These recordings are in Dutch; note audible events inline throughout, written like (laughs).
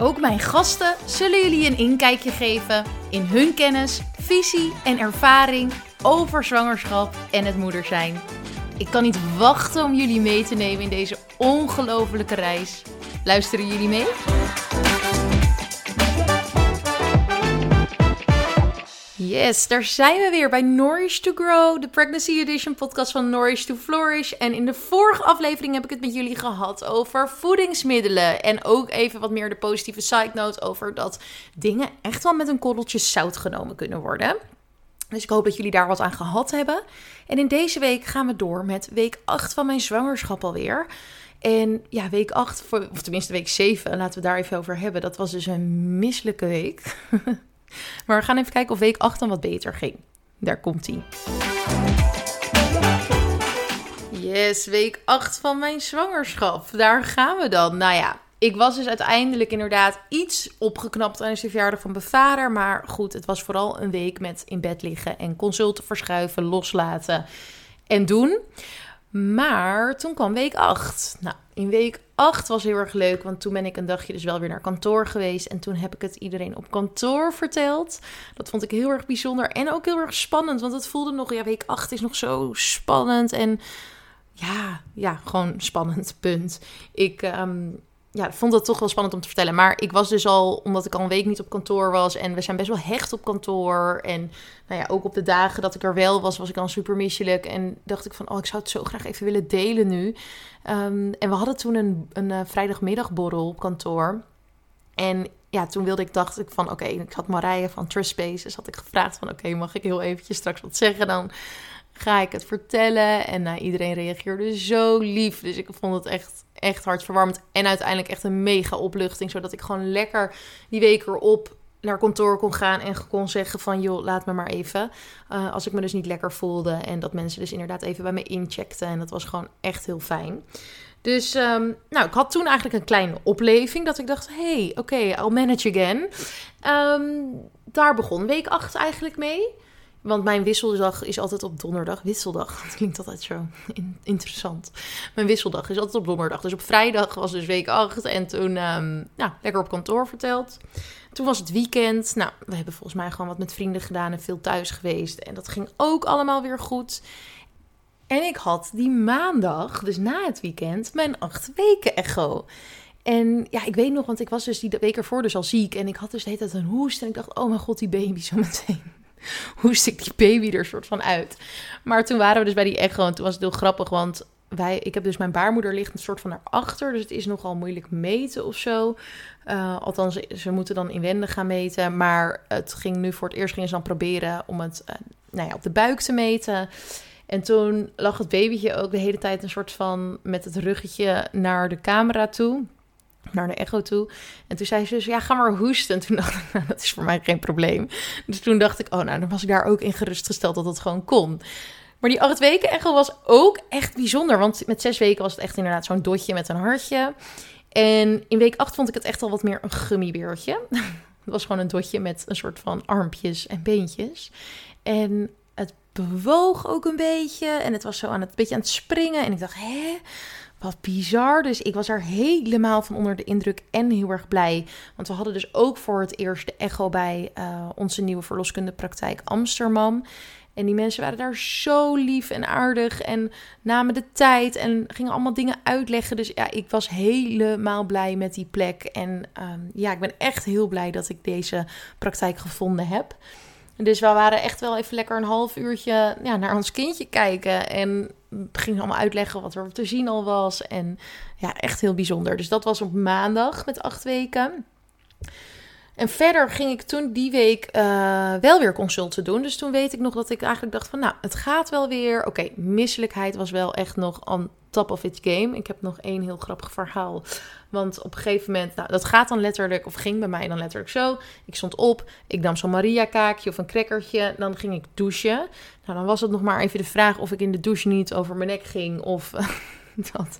Ook mijn gasten zullen jullie een inkijkje geven in hun kennis, visie en ervaring over zwangerschap en het moeder zijn. Ik kan niet wachten om jullie mee te nemen in deze ongelofelijke reis. Luisteren jullie mee? Yes, daar zijn we weer bij Nourish to Grow, de Pregnancy Edition podcast van Nourish to Flourish. En in de vorige aflevering heb ik het met jullie gehad over voedingsmiddelen. En ook even wat meer de positieve side note over dat dingen echt wel met een korreltje zout genomen kunnen worden. Dus ik hoop dat jullie daar wat aan gehad hebben. En in deze week gaan we door met week 8 van mijn zwangerschap alweer. En ja, week 8, of tenminste week 7, laten we daar even over hebben. Dat was dus een misselijke week. (laughs) Maar we gaan even kijken of week 8 dan wat beter ging. Daar komt hij. Yes, week 8 van mijn zwangerschap. Daar gaan we dan. Nou ja, ik was dus uiteindelijk inderdaad iets opgeknapt tijdens de verjaardag van mijn vader. Maar goed, het was vooral een week met in bed liggen en consulten verschuiven, loslaten en doen. Maar toen kwam week 8. Nou, in week 8 was heel erg leuk, want toen ben ik een dagje dus wel weer naar kantoor geweest. En toen heb ik het iedereen op kantoor verteld. Dat vond ik heel erg bijzonder en ook heel erg spannend, want het voelde nog, ja, week 8 is nog zo spannend. En ja, ja, gewoon spannend, punt. Ik um, ja, vond het toch wel spannend om te vertellen. Maar ik was dus al, omdat ik al een week niet op kantoor was. En we zijn best wel hecht op kantoor. En nou ja, ook op de dagen dat ik er wel was, was ik dan super misselijk. En dacht ik van, oh, ik zou het zo graag even willen delen nu. Um, en we hadden toen een, een uh, vrijdagmiddagborrel op kantoor. En ja, toen wilde ik, dacht ik van, oké, ik had Marije van Trust. Dus had ik gevraagd van, oké, mag ik heel eventjes straks wat zeggen? Dan ga ik het vertellen. En nou, iedereen reageerde zo lief. Dus ik vond het echt echt hartverwarmend. En uiteindelijk echt een mega opluchting. Zodat ik gewoon lekker die week erop naar kantoor kon gaan en kon zeggen van joh, laat me maar even. Uh, als ik me dus niet lekker voelde. En dat mensen dus inderdaad even bij me incheckten. En dat was gewoon echt heel fijn. Dus um, nou, ik had toen eigenlijk een kleine opleving. Dat ik dacht, hey, oké, okay, I'll manage again. Um, daar begon week 8 eigenlijk mee. Want mijn wisseldag is altijd op donderdag. Wisseldag, (laughs) dat klinkt altijd zo interessant. Mijn wisseldag is altijd op donderdag. Dus op vrijdag was dus week 8. En toen, nou, lekker op kantoor verteld. Toen was het weekend. Nou, we hebben volgens mij gewoon wat met vrienden gedaan en veel thuis geweest. En dat ging ook allemaal weer goed. En ik had die maandag, dus na het weekend, mijn acht weken echo. En ja, ik weet nog, want ik was dus die week ervoor dus al ziek. En ik had dus de hele tijd een hoest. En ik dacht, oh mijn god, die baby zo meteen (laughs) hoest ik die baby er soort van uit. Maar toen waren we dus bij die echo en toen was het heel grappig, want wij, ik heb dus mijn baarmoeder ligt een soort van naar achter, dus het is nogal moeilijk meten of zo. Uh, althans, ze moeten dan inwendig gaan meten, maar het ging nu voor het eerst gingen ze dan proberen om het uh, nou ja, op de buik te meten. En toen lag het babytje ook de hele tijd een soort van met het ruggetje naar de camera toe naar de echo toe. En toen zei ze dus, ja, ga maar hoesten. En toen dacht ik, (laughs) nou, dat is voor mij geen probleem. Dus toen dacht ik, oh, nou, dan was ik daar ook in gerustgesteld dat het gewoon kon. Maar die acht weken echo was ook echt bijzonder. Want met zes weken was het echt inderdaad zo'n dotje met een hartje. En in week acht vond ik het echt al wat meer een gummibeertje. (laughs) Het was gewoon een dotje met een soort van armpjes en beentjes. En het bewoog ook een beetje. En het was zo aan het, beetje aan het springen. En ik dacht, hè? Wat bizar. Dus ik was er helemaal van onder de indruk en heel erg blij. Want we hadden dus ook voor het eerst de echo bij uh, onze nieuwe verloskundepraktijk Amsterdam. En die mensen waren daar zo lief en aardig en namen de tijd en gingen allemaal dingen uitleggen. Dus ja, ik was helemaal blij met die plek. En um, ja, ik ben echt heel blij dat ik deze praktijk gevonden heb. Dus we waren echt wel even lekker een half uurtje ja, naar ons kindje kijken. En gingen allemaal uitleggen wat er te zien al was. En ja, echt heel bijzonder. Dus dat was op maandag met acht weken. En verder ging ik toen die week eh, wel weer consulten doen. Dus toen weet ik nog dat ik eigenlijk dacht van, nou, het gaat wel weer. Oké, misselijkheid was wel echt nog on top of its game. Ik heb nog één heel grappig verhaal. Want op een gegeven moment, nou, dat gaat dan letterlijk, of ging bij mij dan letterlijk zo. Ik stond op, ik nam zo'n Maria-kaakje of een crackertje. Dan ging ik douchen. Nou, dan was het nog maar even de vraag of ik in de douche niet over mijn nek ging. Of (laughs) dat,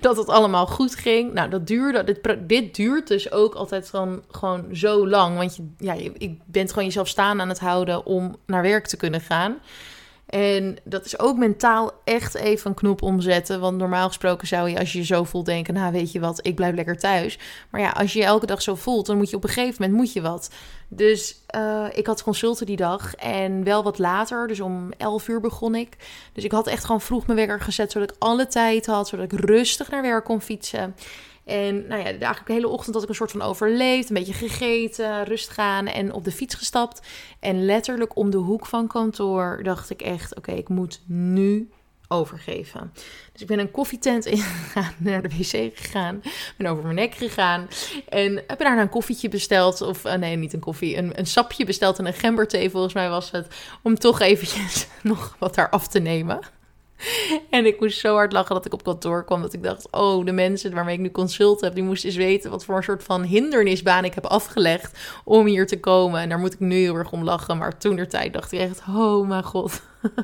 dat het allemaal goed ging. Nou, dat duurde. Dit, dit duurt dus ook altijd gewoon, gewoon zo lang. Want je, ja, je, ik bent gewoon jezelf staan aan het houden om naar werk te kunnen gaan. En dat is ook mentaal echt even een knop omzetten. Want normaal gesproken zou je, als je je zo voelt, denken: Nou, weet je wat, ik blijf lekker thuis. Maar ja, als je je elke dag zo voelt, dan moet je op een gegeven moment moet je wat. Dus uh, ik had consulten die dag en wel wat later. Dus om 11 uur begon ik. Dus ik had echt gewoon vroeg mijn wekker gezet, zodat ik alle tijd had, zodat ik rustig naar werk kon fietsen. En nou ja, eigenlijk de hele ochtend had ik een soort van overleefd. Een beetje gegeten, rust gaan en op de fiets gestapt. En letterlijk om de hoek van kantoor dacht ik echt... oké, ik moet nu overgeven. Dus ik ben een koffietent (laughs) ingegaan, naar de wc gegaan, ben over mijn nek gegaan en heb daarna een koffietje besteld, of uh, nee, niet een koffie, een, een sapje besteld en een gemberthee volgens mij was het, om toch eventjes (laughs) nog wat daar af te nemen. (laughs) En ik moest zo hard lachen dat ik op kantoor kwam. Dat ik dacht, oh, de mensen waarmee ik nu consult heb... die moesten eens weten wat voor een soort van hindernisbaan ik heb afgelegd... om hier te komen. En daar moet ik nu heel erg om lachen. Maar toen de tijd dacht ik echt, oh mijn god... (laughs)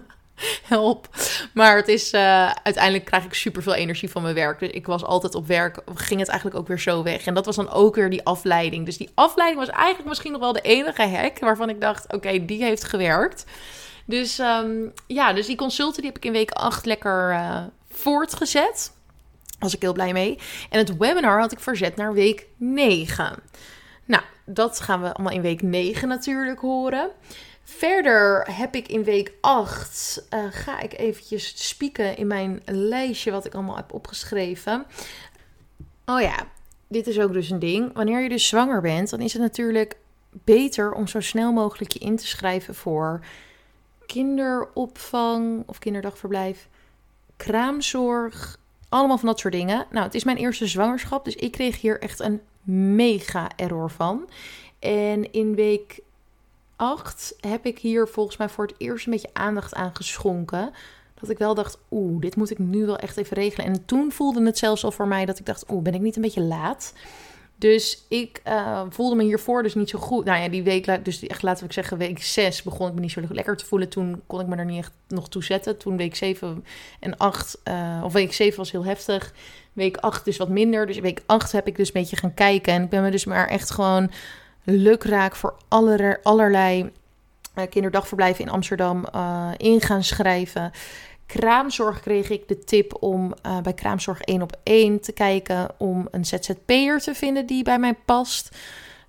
Help. Maar het is, uh, uiteindelijk krijg ik super veel energie van mijn werk. Dus ik was altijd op werk, ging het eigenlijk ook weer zo weg. En dat was dan ook weer die afleiding. Dus die afleiding was eigenlijk misschien nog wel de enige hack waarvan ik dacht: oké, die heeft gewerkt. Dus um, ja, dus die consulten die heb ik in week 8 lekker uh, voortgezet. Was ik heel blij mee. En het webinar had ik verzet naar week 9. Nou, dat gaan we allemaal in week 9 natuurlijk horen. Verder heb ik in week 8, uh, ga ik eventjes spieken in mijn lijstje wat ik allemaal heb opgeschreven. Oh ja, dit is ook dus een ding. Wanneer je dus zwanger bent, dan is het natuurlijk beter om zo snel mogelijk je in te schrijven voor kinderopvang of kinderdagverblijf, kraamzorg, allemaal van dat soort dingen. Nou, het is mijn eerste zwangerschap, dus ik kreeg hier echt een mega error van. En in week 8 heb ik hier volgens mij voor het eerst een beetje aandacht aan geschonken. Dat ik wel dacht, oeh, dit moet ik nu wel echt even regelen. En toen voelde het zelfs al voor mij dat ik dacht, oeh, ben ik niet een beetje laat? Dus ik uh, voelde me hiervoor dus niet zo goed. Nou ja, die week, dus echt laten we zeggen, week 6 begon ik me niet zo lekker te voelen. Toen kon ik me er niet echt nog toe zetten. Toen week 7 en 8, uh, eh, of week 7 was heel heftig. Week 8 dus wat minder. Dus week 8 heb ik dus een beetje gaan kijken. En ik ben me dus maar echt gewoon lukraak voor aller, allerlei uh, kinderdagverblijven in Amsterdam in gaan schrijven kraamzorg kreeg ik de tip om uh, bij kraamzorg 1 op 1 te kijken om een ZZP'er te vinden die bij mij past.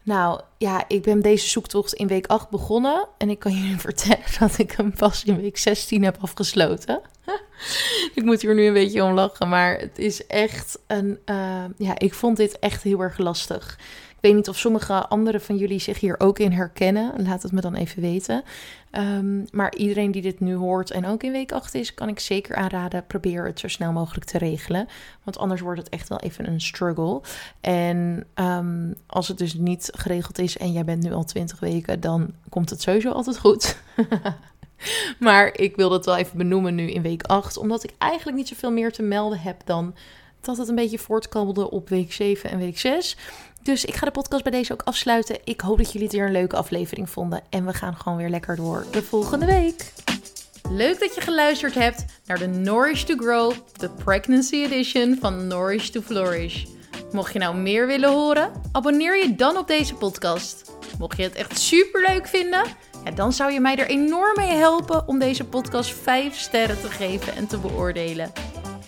Nou ja, ik ben deze zoektocht in week 8 begonnen. En ik kan (laughs) jullie vertellen dat ik hem pas in week 16 heb afgesloten. (laughs) ik moet hier nu een beetje om lachen. Maar het is echt een. Uh, ja, ik vond dit echt heel erg lastig weet niet of sommige anderen van jullie zich hier ook in herkennen. Laat het me dan even weten. Um, maar iedereen die dit nu hoort en ook in week 8 is, kan ik zeker aanraden. Probeer het zo snel mogelijk te regelen. Want anders wordt het echt wel even een struggle. En um, als het dus niet geregeld is en jij bent nu al 20 weken, dan komt het sowieso altijd goed. (laughs) maar ik wil het wel even benoemen nu in week 8, omdat ik eigenlijk niet zoveel meer te melden heb dan dat het een beetje voortkabbelde op week 7 en week 6. Dus ik ga de podcast bij deze ook afsluiten. Ik hoop dat jullie het weer een leuke aflevering vonden. En we gaan gewoon weer lekker door de volgende week. Leuk dat je geluisterd hebt naar de Nourish to Grow, de Pregnancy Edition van Nourish to Flourish. Mocht je nou meer willen horen, abonneer je dan op deze podcast. Mocht je het echt super leuk vinden, dan zou je mij er enorm mee helpen om deze podcast 5 sterren te geven en te beoordelen.